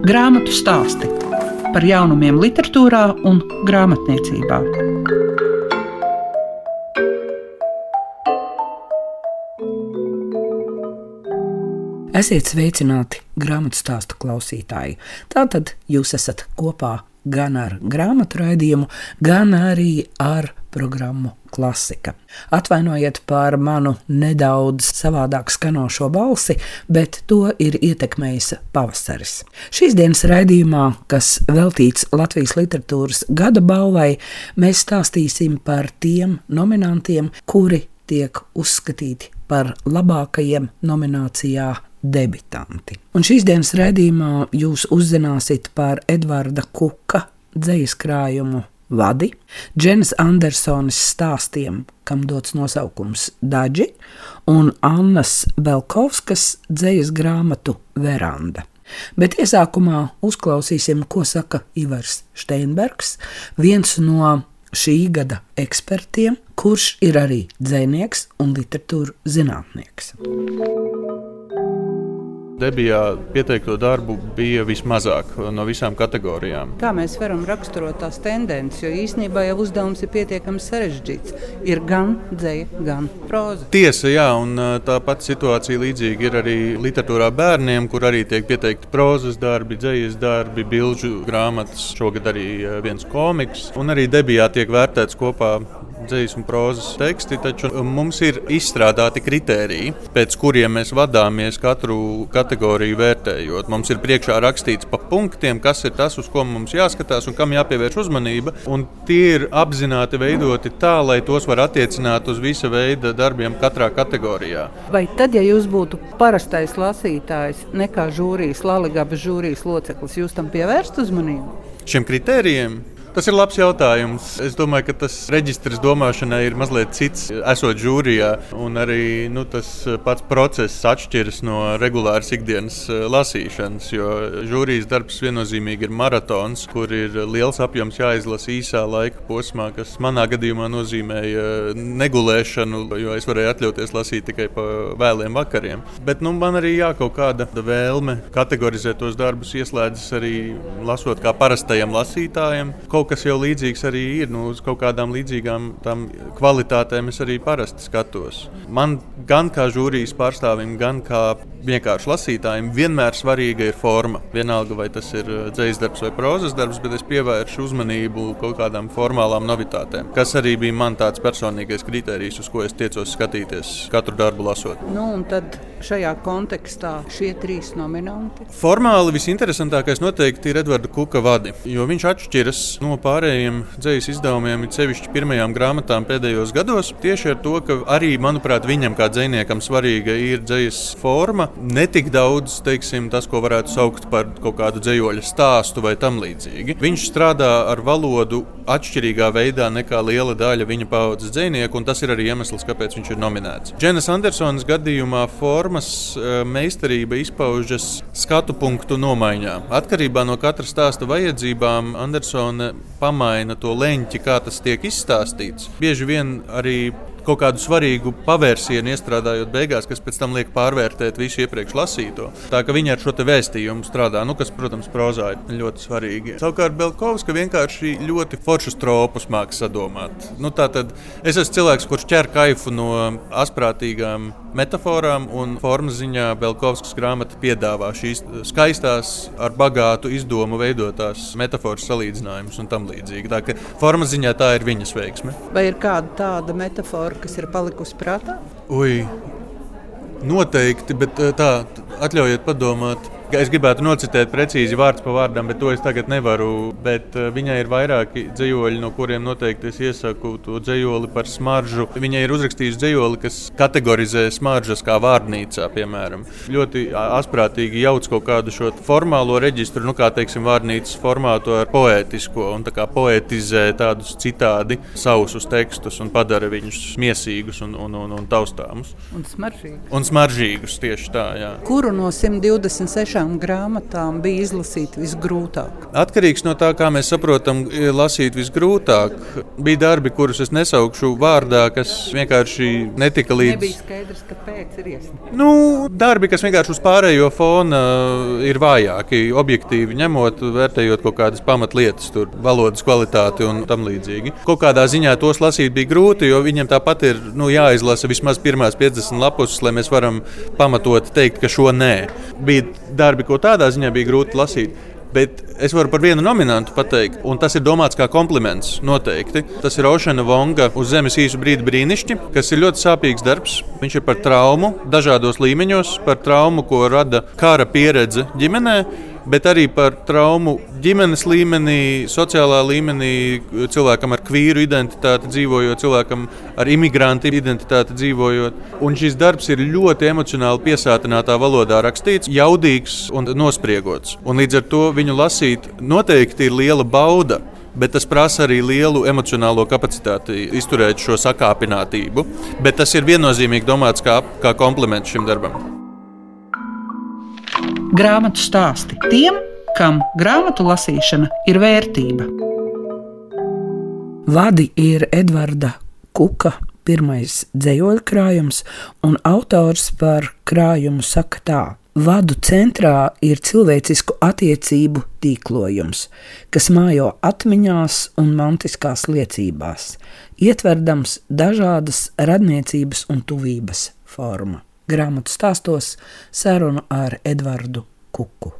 Grāmatu stāsti par jaunumiem, literatūrā un grāmatniecībā. Esiet sveicināti grāmatu stāstu klausītāji. Tātad jūs esat kopā gan ar grāmatu raidījumu, gan arī ar programmu Klasika. Atvainojiet par manu nedaudz savādāk skanošo balsi, bet to ir ietekmējis pavasaris. Šīs dienas raidījumā, kas veltīts Latvijas literatūras gada balvai, mēs stāstīsim par tiem nominantiem, kuri tiek uzskatīti par labākajiem nominācijā debitanti. Un šīs dienas raidījumā jūs uzzināsiet par Edvarda Kuka dzīslu krājumu vadi, Dženas Andersonas stāstiem, kam dots nosaukums Daži, un Annas Belkovskas dzīslu grāmatu Veranda. Bet iesākumā uzklausīsim, ko saka Ivars Steinbergs, viens no šī gada ekspertiem, kurš ir arī dzinieks un literatūra zinātnieks debijā pieteikto darbu bija vismazāk no visām kategorijām. Kā mēs varam raksturot tās tendences, jo īsnībā jau uzdevums ir pietiekami sarežģīts. Ir gan dzēja, gan proza. Tiesa, jā, un tā pati situācija līdzīga ir arī literatūrā bērniem, kur arī tiek pieteikti prozas darbi, dzējas darbi, bilžu grāmatas, šogad arī viens komiks, un arī debijā tiek vērtēts kopā dzīslu un prozas teksti, taču mums ir izstrādāti kriteriji, pēc kuriem mēs vadāmies katru kategoriju vērtējot. Mums ir priekšā rakstīts pa punktiem, kas ir tas, uz ko mums jāskatās un kam jāpievērš uzmanība. Un tie ir apzināti veidoti tā, lai tos var attiecināt uz visa veida darbiem katrā kategorijā. Vai tad, ja jūs būtu parastais lasītājs, nekā žūrijas, Latvijas žūrijas loceklis, jūs tam pievērst uzmanību? Šiem kritērijiem Tas ir labs jautājums. Es domāju, ka tas reģistrs domāšanai ir mazliet cits, esot žūrijā. Un arī nu, tas pats process atšķiras no regulāras ikdienas eh, lasīšanas. Jo žūrijas darbs viennozīmīgi ir maratons, kur ir liels apjoms jāizlasa īsā laika posmā, kas manā gadījumā nozīmēja negulēšanu, jo es varēju atļauties lasīt tikai pa vēliem vakariem. Bet nu, man arī jā, kaut kāda vēlme kategorizēt tos darbus ieslēdzas arī lasot kā parastajam lasītājam. Kaut kaut kas jau līdzīgs arī ir. Nu, uz kaut kādām līdzīgām kvalitātēm es arī parasti skatos. Man gan kā žūrijas pārstāvim, gan kā vienkārši lasītājiem vienmēr svarīga ir forma. Vienalga, vai tas ir uh, dzīslis darbs vai prozas darbs, bet es pievēršu uzmanību kaut kādām formālām novitātēm, kas arī bija man tāds personīgais kriterijs, uz ko es tiecos skatīties katru darbu lasot. Nu, tad šajā kontekstā šie trīs nominanti? Formāli visinteresantākais noteikti ir Edvards Kuka vadi, jo viņš atšķiras no pārējiem dzīslis izdevumiem, it sevišķi pirmajām grāmatām pēdējos gados, tieši ar to, ka arī, manuprāt, viņam kā dziniekam svarīga ir dzīslis forma ne tik daudz teiksim, tas, ko varētu saukt par kaut kādu dzīsļu stāstu vai tam līdzīgi. Viņš strādā ar valodu atšķirīgā veidā nekā liela daļa viņa paudzes dzinieku, un tas ir arī iemesls, kāpēc viņš ir nominēts. Dženas Andersonas gadījumā formas eh, meistarība izpaužas skatu punktu nomaiņā. Atkarībā no katra stāsta vajadzībām Andersone pamaina to leņķi, kā tas tiek izstāstīts. Bieži vien arī kaut kādu svarīgu pavērsienu iestrādājot beigās, kas pēc tam liek pārvērtēt visu iepriekš lasīto. Tā ka viņi ar šo vēstījumu strādā, nu, kas, protams, prozā ir ļoti svarīgi. Savukārt Belkovska vienkārši ļoti foršus tropus māks sadomāt. Nu, tātad es esmu cilvēks, kurš ķer kaifu no asprātīgām metaforām, un formas ziņā Belkovskas grāmata piedāvā šīs skaistās, ar bagātu izdomu veidotās metaforas salīdzinājumus un tam līdzīgi. Tā kā formas ziņā tā ir viņas veiksme. Vai ir kāda tāda metafora, kas ir palikusi prātā? Ui, noteikti, bet eh, tā atļaujiet padomāt. Es gribētu nocitēt precīzi vārdu pa vārdam, bet to es tagad nevaru. Bet uh, viņai ir vairāki dzīsļi, no kuriem noteikti es iesaku to dzīsli par smaržu. Viņa ir uzrakstījusi dzīsli, kas kategorizē smaržas kā vārnīcā, piemēram. Ļoti asprātīgi jauc kaut kādu šo formālo reģistru, nu, kā teiksim, vārnīcas formātu ar poētisko un tā poetizē tādus citādi sausus tekstus un padara viņus miesīgus un, un, un, un taustāmus. Un smaržīgus. Un smaržīgus tieši tā, jā. Kuru no 126 kurām grāmatām bija izlasīt visgrūtāk? Atkarīgs no tā, kā mēs saprotam, lasīt visgrūtāk. Bija darbi, kurus es nesaukšu vārdā, kas vienkārši netika līdz. Nebija skaidrs, kāpēc ir iesniegts. Nu, darbi, kas vienkārši uz pārējo fona ir vājāki, objektīvi ņemot, vērtējot kaut kādas pamatlietas, tur valodas kvalitāti un tam līdzīgi. Kaut kādā ziņā tos lasīt bija grūti, jo viņiem tāpat ir nu, jāizlasa vismaz pirmās 50 lapus, lai mēs varam pamatot teikt, ka šo nē. Bija darbi, ko tādā ziņā bija grūti lasīt. Bet es varu par vienu nominantu pateikt, un tas ir domāts kā kompliments. Noteikti. Tas ir Ošana Vonga uz zemes īsu brīdi brīnišķi, kas ir ļoti sāpīgs darbs. Viņš ir par traumu dažādos līmeņos, par traumu, ko rada kara pieredze ģimenē bet arī par traumu ģimenes līmenī, sociālā līmenī, cilvēkam ar kvīru identitāti dzīvojot, cilvēkam ar imigrantu identitāti dzīvojot. Un šis darbs ir ļoti emocionāli piesātinātā valodā rakstīts, jaudīgs un nospriegots. Un līdz ar to viņu lasīt noteikti ir liela bauda. Bet tas prasa arī lielu emocionālo kapacitāti, izturēt šo sakāpinātību. Bet tas ir viennozīmīgi domāts kā, kā kompliments šim darbam grāmatu stāsti tiem, kam grāmatu lasīšana ir vērtība. Vadi ir Edvarda Kuka pirmais dzējoļu krājums, un autors par krājumu saka tā. Vadu centrā ir cilvēcisku attiecību tīklojums, kas mājo atmiņās un mantiskās liecībās, ietverdams dažādas radniecības un tuvības formu grāmatu stāstos sarunu ar Edvardu Kuku.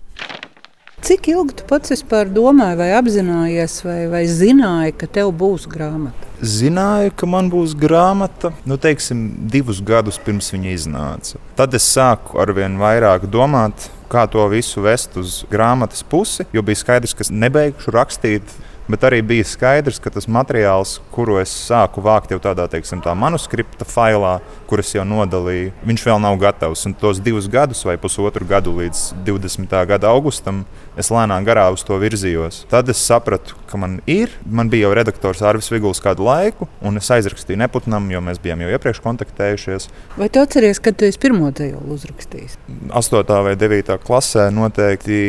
Cik ilgi tu pats vispār domāji, vai apzinājies, vai, vai zināji, ka tev būs grāmata? Zināju, ka man būs grāmata, nu, teiksim, divus gadus pirms viņa iznāca. Tad es sāku ar vien vairāk domāt, kā to visu vest uz grāmatas pusi, jo bija skaidrs, ka nebeigšu rakstīt bet arī bija skaidrs, ka tas materiāls, kuru es sāku vākt jau tādā teiksim, tā manuskripta failā, kuras jau nodalīju, viņš vēl nav gatavs. Un tos divus gadus vai pusotru gadu līdz 20. gada augustam es lēnām garā uz to virzījos. Tad es sapratu, ka man ir. Man bija jau redaktors Arvis Viguls kādu laiku, un es aizrakstīju neputnam, jo mēs bijām jau iepriekš kontaktējušies. Vai tu atceries, kad tu esi pirmo dzējoli uzrakstījis? 8. vai 9. klasē noteikti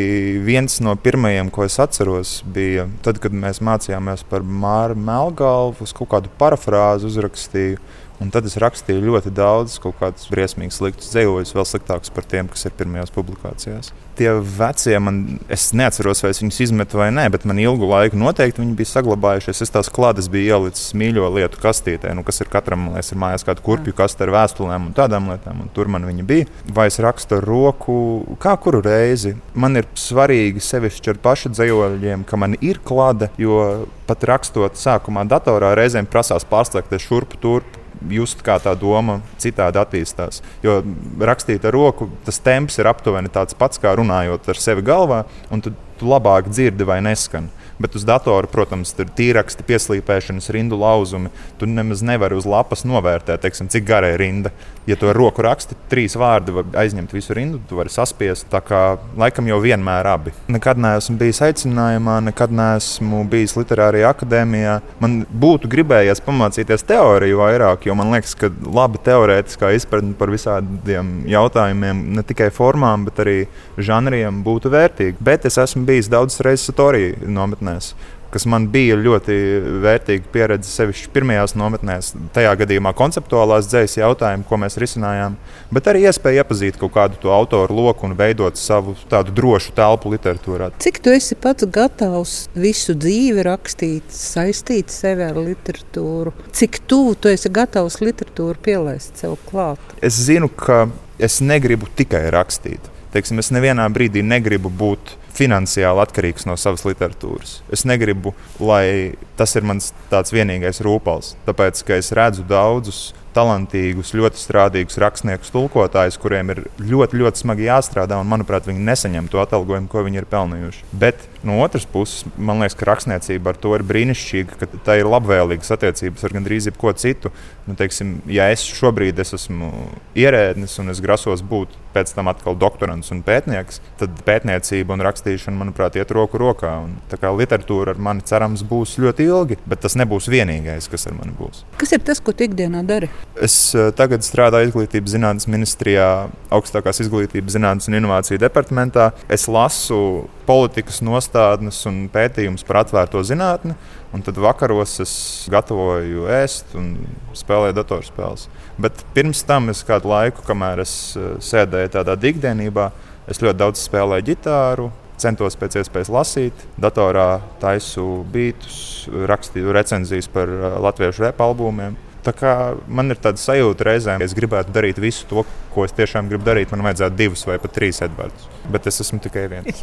viens no pirmajiem, ko es atceros, bija tad, kad mēs mācījāmies par Māru Melngalvu, uz kaut kādu parafrāzi uzrakstīju. Un tad es rakstīju ļoti daudz, kaut kādus briesmīgus, sliktus dzīvojus, vēl sliktākus par tiem, kas ir pirmajās publikācijās. Tie vecie, man, es neatceros, vai es viņus izmetu vai nē, bet man ilgu laiku noteikti viņi bija saglabājušies. Es tās klātes biju ielicis mīļo lietu kastītē, nu, kas ir katram, man liekas, ir mājās kāda kurpju kaste ar vēstulēm un tādām lietām, un tur man viņa bija. Vai es rakstu ar roku, kā kuru reizi. Man ir svarīgi sevišķi ar pašu dzējoļiem, ka man ir klāte, jo pat rakstot sākumā datorā reizēm prasās pārslēgties šurpu turpu just kā tā doma citādi attīstās. Jo rakstīt ar roku, tas temps ir aptuveni tāds pats kā runājot ar sevi galvā, un tu, tu labāk dzirdi vai neskan. Bet uz datora, protams, ir tīraksti, pieslīpēšanas, rindu lauzumi. Tu nemaz nevari uz lapas novērtēt, teiksim, cik gara ir rinda. Ja tu ar roku raksti, trīs vārdi aizņemt visu rindu, tu vari saspiest. Tā kā laikam jau vienmēr abi. Nekad neesmu bijis aicinājumā, nekad neesmu bijis literārajā akadēmijā. Man būtu gribējies pamācīties teoriju vairāk, jo man liekas, ka laba teorētiskā izpratne par visādiem jautājumiem, ne tikai formām, bet arī žanriem būtu vērtīga. Bet es esmu bijis daudzas reizes Torija nometnē nometnēs, kas man bija ļoti vērtīga pieredze. Sevišķi pirmajās nometnēs, tajā gadījumā konceptuālās dzīslas jautājumu, ko mēs risinājām, bet arī iespēja iepazīt kaut kādu to autoru loku un veidot savu tādu drošu telpu literatūrā. Cik tu esi pats gatavs visu dzīvi rakstīt, saistīt sevi ar literatūru? Cik tuvu tu esi gatavs literatūru pielaist sev klāt? Es zinu, ka es negribu tikai rakstīt. Teiksim, es nevienā brīdī negribu būt finansiāli atkarīgs no savas literatūras. Es negribu, lai tas ir mans vienīgais rūpals, tāpēc ka es redzu daudzus talantīgus, ļoti strādīgus rakstniekus, tulkotājus, kuriem ir ļoti, ļoti smagi jāstrādā, un, manuprāt, viņi nesaņem to atalgojumu, ko viņi ir pelnījuši. Bet no otras puses, man liekas, ka rakstniecība ar to ir brīnišķīga, ka tā ir labvēlīgas attiecības ar gandrīz jebko citu. Nu, teiksim, ja es šobrīd es esmu ierēdnis un es grasos būt pēc tam atkal doktorants un pētnieks, tad pētniecība un rakstīšana, manuprāt, iet roku rokā. Un, tā kā literatūra ar mani cerams būs ļoti ilgi, bet tas nebūs vienīgais, kas ar mani būs. Kas ir tas, ko tu ikdienā dari? Es uh, tagad strādāju Izglītības zinātnes ministrijā, augstākās izglītības zinātnes un inovāciju departamentā. Es lasu politikas nostādnes un pētījumus par atvērto zinātni. Un tad vakaros es gatavoju ēst un spēlēju datorspēles. Bet pirms tam es kādu laiku, kamēr es eh, sēdēju tādā ikdienībā, es ļoti daudz spēlēju ģitāru, centos pēc iespējas lasīt, datorā taisu beidus, rakstīju recenzijas par eh, latviešu repa albumiem. Tā kā man ir tāda sajūta reizēm, ka es gribētu darīt visu to, ko es tiešām gribu darīt. Man vajadzētu divus vai pat trīs Edvardus, bet es esmu tikai viens.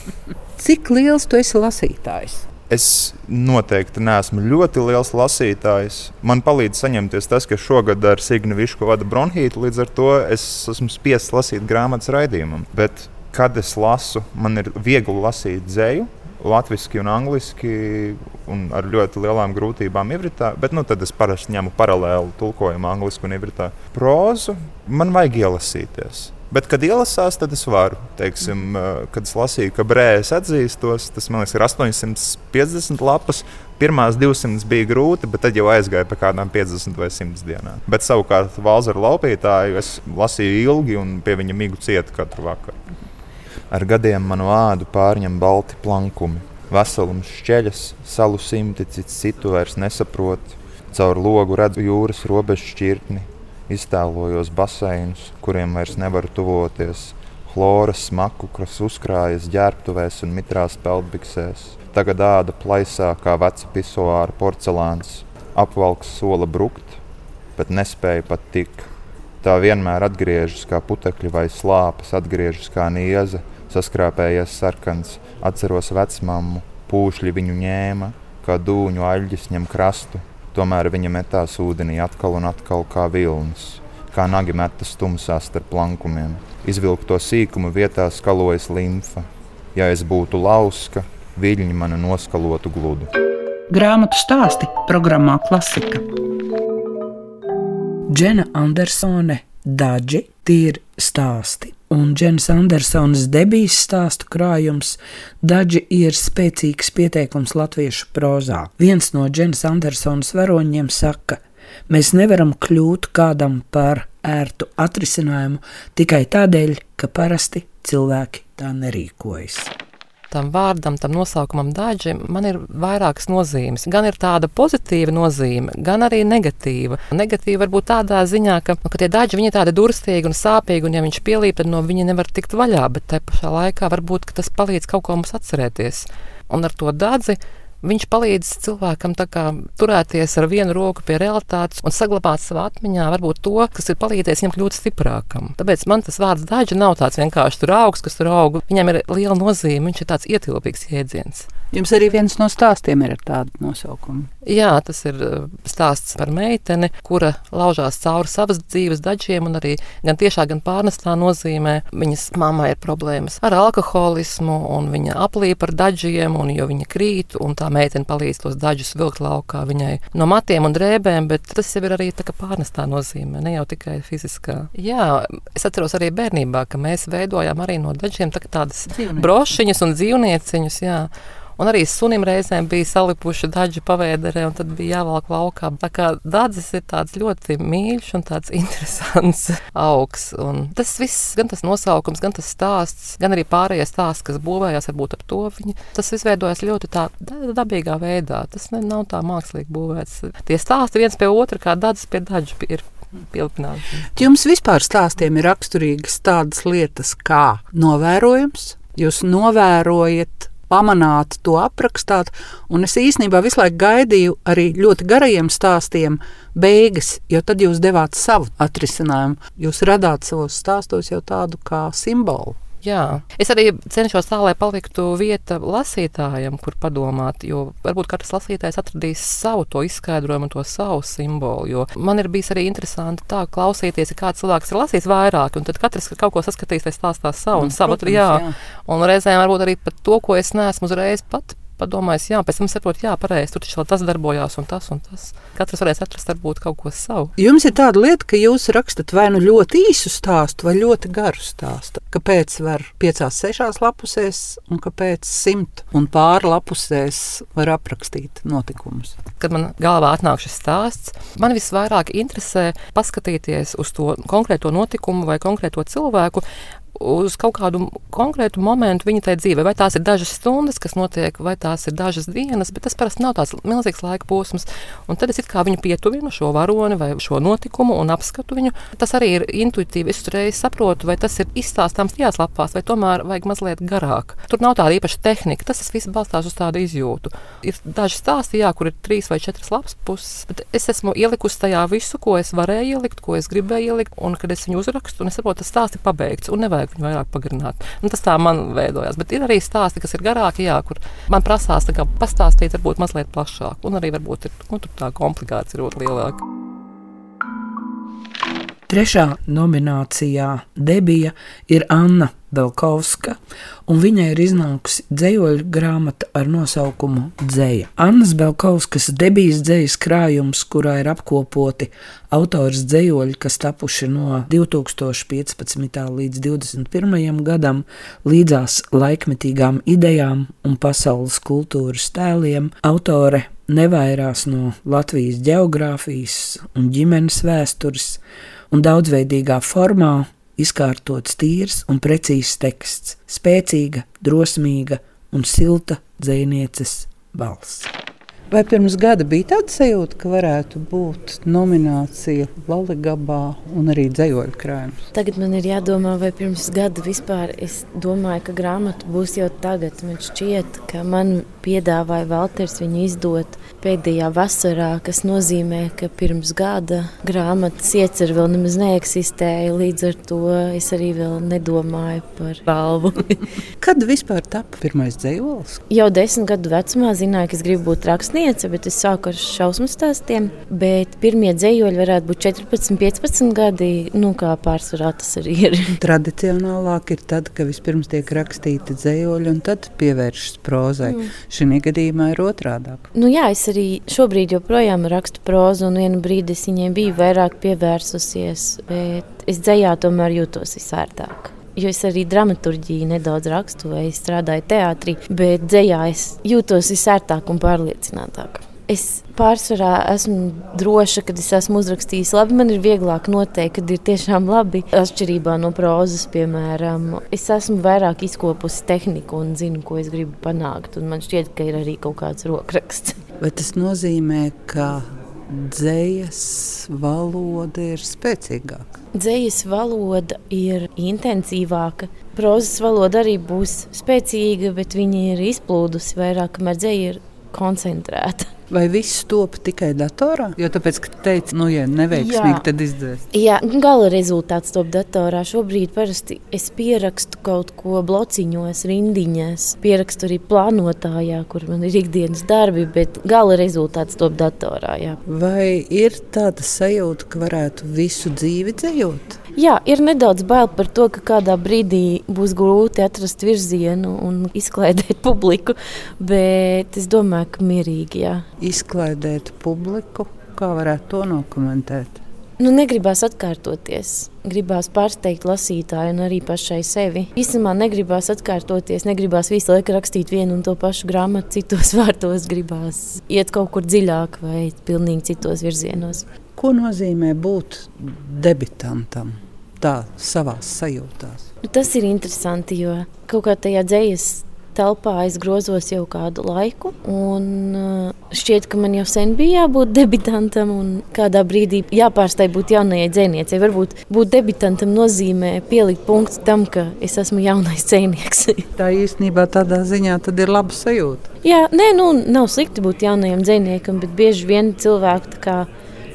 Cik liels tu esi lasītājs? Es noteikti neesmu ļoti liels lasītājs. Man palīdz saņemties tas, ka šogad ar Signu Višku vada bronhītu, līdz ar to es esmu spiests lasīt grāmatas raidījumam. Bet, kad es lasu, man ir viegli lasīt dzēju. Latvijasiski un angliski, un ar ļoti lielām grūtībām ivritā, bet nu, tad es parasti ņemu paralēlu tulkojumu angļuiski un ivritā. Prozu man vajag ielasīties. Bet, kad ielasās, tad es varu. Teiksim, kad es lasīju, ka brēlis atzīstos, tas man liekas, ir 850 lapas. Pirmās 200 bija grūti, bet tad jau aizgāja pa kādām 50 vai 100 dienām. Bet savukārt Valzera laupītāju es lasīju ilgi un pie viņa migu cietu katru vakaru. Ar gadiem manu ādu pārņem balti plankumi. Veselums šķeļas, salu simti, cits citu vairs nesaprot. Caur logu redzu jūras robežu šķirtni, Iztēlojos baseinus, kuriem vairs nevaru tuvoties, chloras smaku, kas uzkrājas ģērbtuvēs un mitrās peldbiksēs. Tagad āda plaisā kā veca pisoāra porcelāns, apvalks sola brukt, bet nespēja pat tik. Tā vienmēr atgriežas kā putekļi vai slāpes, atgriežas kā nieza, saskrāpējies sarkans, atceros vecmāmu, pūšļi viņu ņēma, kā dūņu aļģis ņem krastu, Tomēr viņa metās ūdenī atkal un atkal kā vilnis, kā nagi metas tumsā starp plankumiem. Izvilkto sīkumu vietā skalojas limfa. Ja es būtu lauska, viļņi mani noskalotu gludu. Grāmatu stāsti programmā Klasika. Džena Andersone, Daži, tie ir stāsti un Dženas Andersonas debijas stāstu krājums Daži ir spēcīgs pieteikums latviešu prozā. Viens no Dženas Andersonas varoņiem saka, mēs nevaram kļūt kādam par ērtu atrisinājumu tikai tādēļ, ka parasti cilvēki tā nerīkojas tam vārdam, tam nosaukumam daži, man ir vairākas nozīmes. Gan ir tāda pozitīva nozīme, gan arī negatīva. Negatīva varbūt tādā ziņā, ka, nu, ka tie daži ir tādi durstīgi un sāpīgi, un ja viņš pielīp, tad no viņa nevar tikt vaļā, bet te pašā laikā varbūt tas palīdz kaut ko mums atcerēties. Un ar to dādzi Viņš palīdz cilvēkam turēties ar vienu roku pie realitātes un saglabāt savā atmiņā varbūt to, kas ir palīdzējis viņam kļūt stiprākam. Tāpēc man tas vārds daļa nav tāds vienkārši tur augs, kas tur aug. Viņam ir liela nozīme, viņš ir tāds ietilpīgs jēdziens. Jums arī viens no stāstiem ir ar tādu nosaukumu. Jā, tas ir uh, stāsts par meiteni, kura laužās cauri savas dzīves daļiem, un arī gan tiešā, gan pārnestā nozīmē. Viņas mammai ir problēmas ar alkoholismu, un viņa aplīpa ar daļiem, un jo viņa krīt, un tā meitene palīdz tos daļus vilkt laukā viņai no matiem un drēbēm, bet tas jau ir arī tā kā pārnestā nozīmē, ne jau tikai fiziskā. Jā, es atceros arī bērnībā, ka mēs veidojām arī no daļiem tā tādas brošiņas un dzīvnieciņus. Jā. Un arī sunim reizēm bija salipuši daži pavēderē, un tad bija jāvelk laukā. Tā kā dārdzis ir tāds ļoti mīļš un tāds interesants augs. Un tas viss, gan tas nosaukums, gan tas stāsts, gan arī pārējie stāsti, kas būvējās varbūt ap to, viņi, tas viss veidojas ļoti tā dabīgā veidā. Tas ne, nav tā mākslīgi būvēts. Tie stāsti viens pie otra, kā dārdzis pie daža ir pielipināti. Jums vispār stāstiem ir raksturīgas tādas lietas kā novērojums. Jūs novērojat pamanāt, to aprakstāt. Un es īstenībā visu laiku gaidīju arī ļoti garajiem stāstiem beigas, jo tad jūs devāt savu atrisinājumu. Jūs radāt savos stāstos jau tādu kā simbolu. Jā, es arī cenšos tā, lai paliktu vieta lasītājam, kur padomāt, jo varbūt katrs lasītājs atradīs savu to izskaidrojumu, to savu simbolu. Jo man ir bijis arī interesanti tā klausīties, ja kāds cilvēks ir lasījis vairāk, un tad katrs kaut ko saskatīs, vai stāstās savu un, un savu. Jā, jā. un reizēm varbūt arī par to, ko es neesmu uzreiz pat padomājis, jā, pēc tam saprotu, jā, pareizi, tur taču tas darbojās un tas un tas. Katrs varēs atrast varbūt kaut ko savu. Jums ir tāda lieta, ka jūs rakstat vai nu ļoti īsu stāstu, vai ļoti garu stāstu. Kāpēc var piecās, sešās lapusēs, un kāpēc simt un pāri lapusēs var aprakstīt notikumus? Kad man galvā atnāk šis stāsts, man visvairāk interesē paskatīties uz to konkrēto notikumu vai konkrēto cilvēku, uz kaut kādu konkrētu momentu viņa tajā dzīvē. Vai tās ir dažas stundas, kas notiek, vai tās ir dažas dienas, bet tas parasti nav tāds milzīgs laika posms. Un tad es kā viņu pietuvinu šo varoni vai šo notikumu un apskatu viņu. Tas arī ir intuitīvi. Es uzreiz saprotu, vai tas ir izstāstāms tajās lapās, vai tomēr vajag mazliet garāk. Tur nav tāda īpaša tehnika. Tas viss balstās uz tādu izjūtu. Ir daži stāsti, jā, kur ir trīs vai četras lapas puses, bet es esmu ielikusi tajā visu, ko es varēju ielikt, ko es gribēju ielikt. Un kad es viņu uzrakstu, un es saprotu, tas stāsts ir pabeigts un nevajag viņu vairāk pagarināt. Un tas tā man veidojās. Bet ir arī stāsti, kas ir garāki, jā, kur man prasās pastāstīt, varbūt mazliet plašāk. Un arī varbūt ir, nu, tā komplikācija ir lielāka. Trešā nominācijā debija ir Anna Belkovska, un viņai ir iznākusi dzējoļu grāmata ar nosaukumu Dzēja. Annas Belkovskas debijas dzējas krājums, kurā ir apkopoti autors dzējoļi, kas tapuši no 2015. līdz 2021. gadam, līdzās laikmetīgām idejām un pasaules kultūras tēliem, autore nevairās no Latvijas geogrāfijas un ģimenes vēstures un daudzveidīgā formā izkārtots tīrs un precīzs teksts, spēcīga, drosmīga un silta dzinieces balss. Vai pirms gada bija tāda sajūta, ka varētu būt nominācija Latvijā un arī dzējoļu krājums? Tagad man ir jādomā, vai pirms gada vispār es domāju, ka grāmata būs jau tagad. Man šķiet, ka man piedāvāja Valters viņu izdot pēdējā vasarā, kas nozīmē, ka pirms gada grāmatas iecer vēl nemaz neeksistēja. Līdz ar to es arī vēl nedomāju par balvu. Kad vispār tapu pirmais dzējolis? Jau desmit gadu vecumā zināju, ka es gribu būt rakstniece, bet es sāku ar šausmu stāstiem. Bet pirmie dzējoļi varētu būt 14, 15 gadi, nu kā pārsvarā tas arī ir. Tradicionālāk ir tad, ka vispirms tiek rakstīti dzējoļi un tad pievēršas prozai. Mm. Šī gadījumā ir otrādāk. Nu jā, es arī šobrīd joprojām rakstu prózu, un vienu brīdi es viņai biju vairāk pievērsusies, bet es dzējā tomēr jūtos visērtāk. Jo es arī dramaturgiju nedaudz rakstu, vai strādāju teātrī, bet dzējā es jūtos visērtāk un pārliecinātāk. Es pārsvarā esmu droša, ka es esmu uzrakstījis labi. Man ir vieglāk noteikt, kad ir tiešām labi. Atšķirībā no prozas, piemēram, es esmu vairāk izkopusi tehniku un zinu, ko es gribu panākt. Man šķiet, ka ir arī kaut kāds rokraksts. Vai tas nozīmē, ka dzējas valoda ir spēcīgāka? Dzējas valoda ir intensīvāka. Prozas valoda arī būs spēcīga, bet viņa ir izplūdusi vairāk, kamēr dzēja ir koncentrēta. Vai viss top tikai datorā? Jo tāpēc, ka teici, nu, ja neveiksmīgi, Jā. tad izdzēs. Jā, gala rezultāts top datorā. Šobrīd parasti es pierakstu kaut ko blociņos, rindiņās, pierakstu arī plānotājā, kur man ir ikdienas darbi, bet gala rezultāts top datorā. Jā. Vai ir tāda sajūta, ka varētu visu dzīvi dzējot? Jā, ir nedaudz bail par to, ka kādā brīdī būs grūti atrast virzienu un izklaidēt publiku, bet es domāju, ka mierīgi. Jā. Izklaidēt publiku, kā varētu to nokomentēt? Nu, negribās atkārtoties. Gribās pārsteigt lasītāju un arī pašai sevi. Īstenībā negribās atkārtoties, negribās visu laiku rakstīt vienu un to pašu grāmatu, citos vārtos. Gribās iet kaut kur dziļāk vai pilnīgi citos virzienos. Ko nozīmē būt debitantam? Tā savā sajūtā. Nu, tas ir interesanti, jo kaut kā tajā dzīslas telpā es grozos jau kādu laiku. Un, uh, šķiet, ka man jau sen bija jābūt debitantam, un kādā brīdī jāpārstāj būt jaunajai dziniecei. Varbūt būt debitantam nozīmē pielikt punktu tam, ka es esmu jaunais dzinieks. Tā īstenībā tādā ziņā ir laba sajūta. Jā, nē, nu, nav slikti būt jaunajam dziniekam, bet bieži vien cilvēki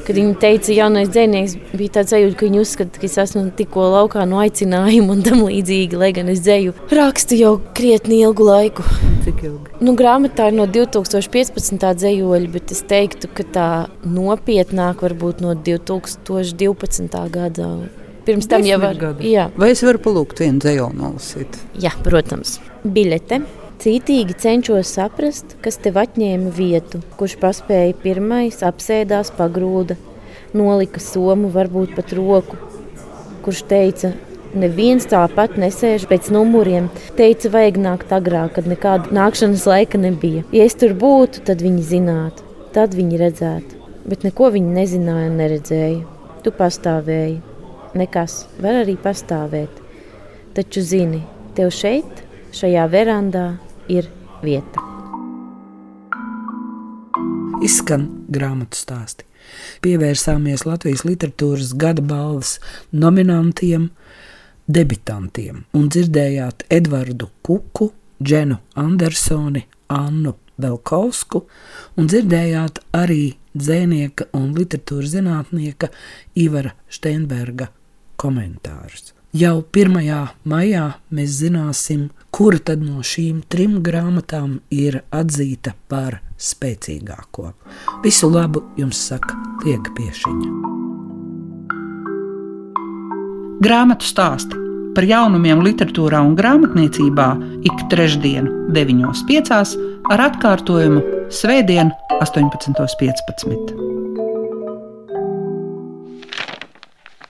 Kad viņi teica, ka jaunais dzinieks bija tāds sajūta, ka viņi uzskata, ka es esmu tikko laukā no aicinājuma un tam līdzīgi, lai gan es dzēju rakstu jau krietni ilgu laiku. Cik ilgi? Nu, grāmatā ir no 2015. dzējoļa, bet es teiktu, ka tā nopietnāk varbūt no 2012. gada. Pirms tam jau var. Jā. Vai es varu palūgt vienu dzējoli nolasīt? Jā, protams. Biļete Cītīgi cenšos saprast, kas tev atņēma vietu, kurš paspēja pirmais, apsēdās, pagrūda, nolika somu, varbūt pat roku, kurš teica, neviens tāpat nesēž pēc numuriem. Teica, vajag nākt agrāk, kad nekāda nākšanas laika nebija. Ja es tur būtu, tad viņi zinātu, tad viņi redzētu. Bet neko viņi nezināja un neredzēja. Tu pastāvēji. Nekas var arī pastāvēt. Taču zini, tev šeit, šajā verandā, ir vieta. Izskan grāmatu stāsti. Pievērsāmies Latvijas literatūras gada balvas nominantiem, debitantiem un dzirdējāt Edvardu Kuku, Dženu Andersoni, Annu Belkovsku un dzirdējāt arī dzēnieka un literatūras zinātnieka Ivara Steinberga komentārus. Jau 1. maijā mēs zināsim, kura tad no šīm trim grāmatām ir atzīta par spēcīgāko. Visu labu jums saka Liega Piešiņa. Grāmatu stāsti par jaunumiem literatūrā un grāmatniecībā ik trešdienu, 9.5. ar atkārtojumu Svētdien, 18.15.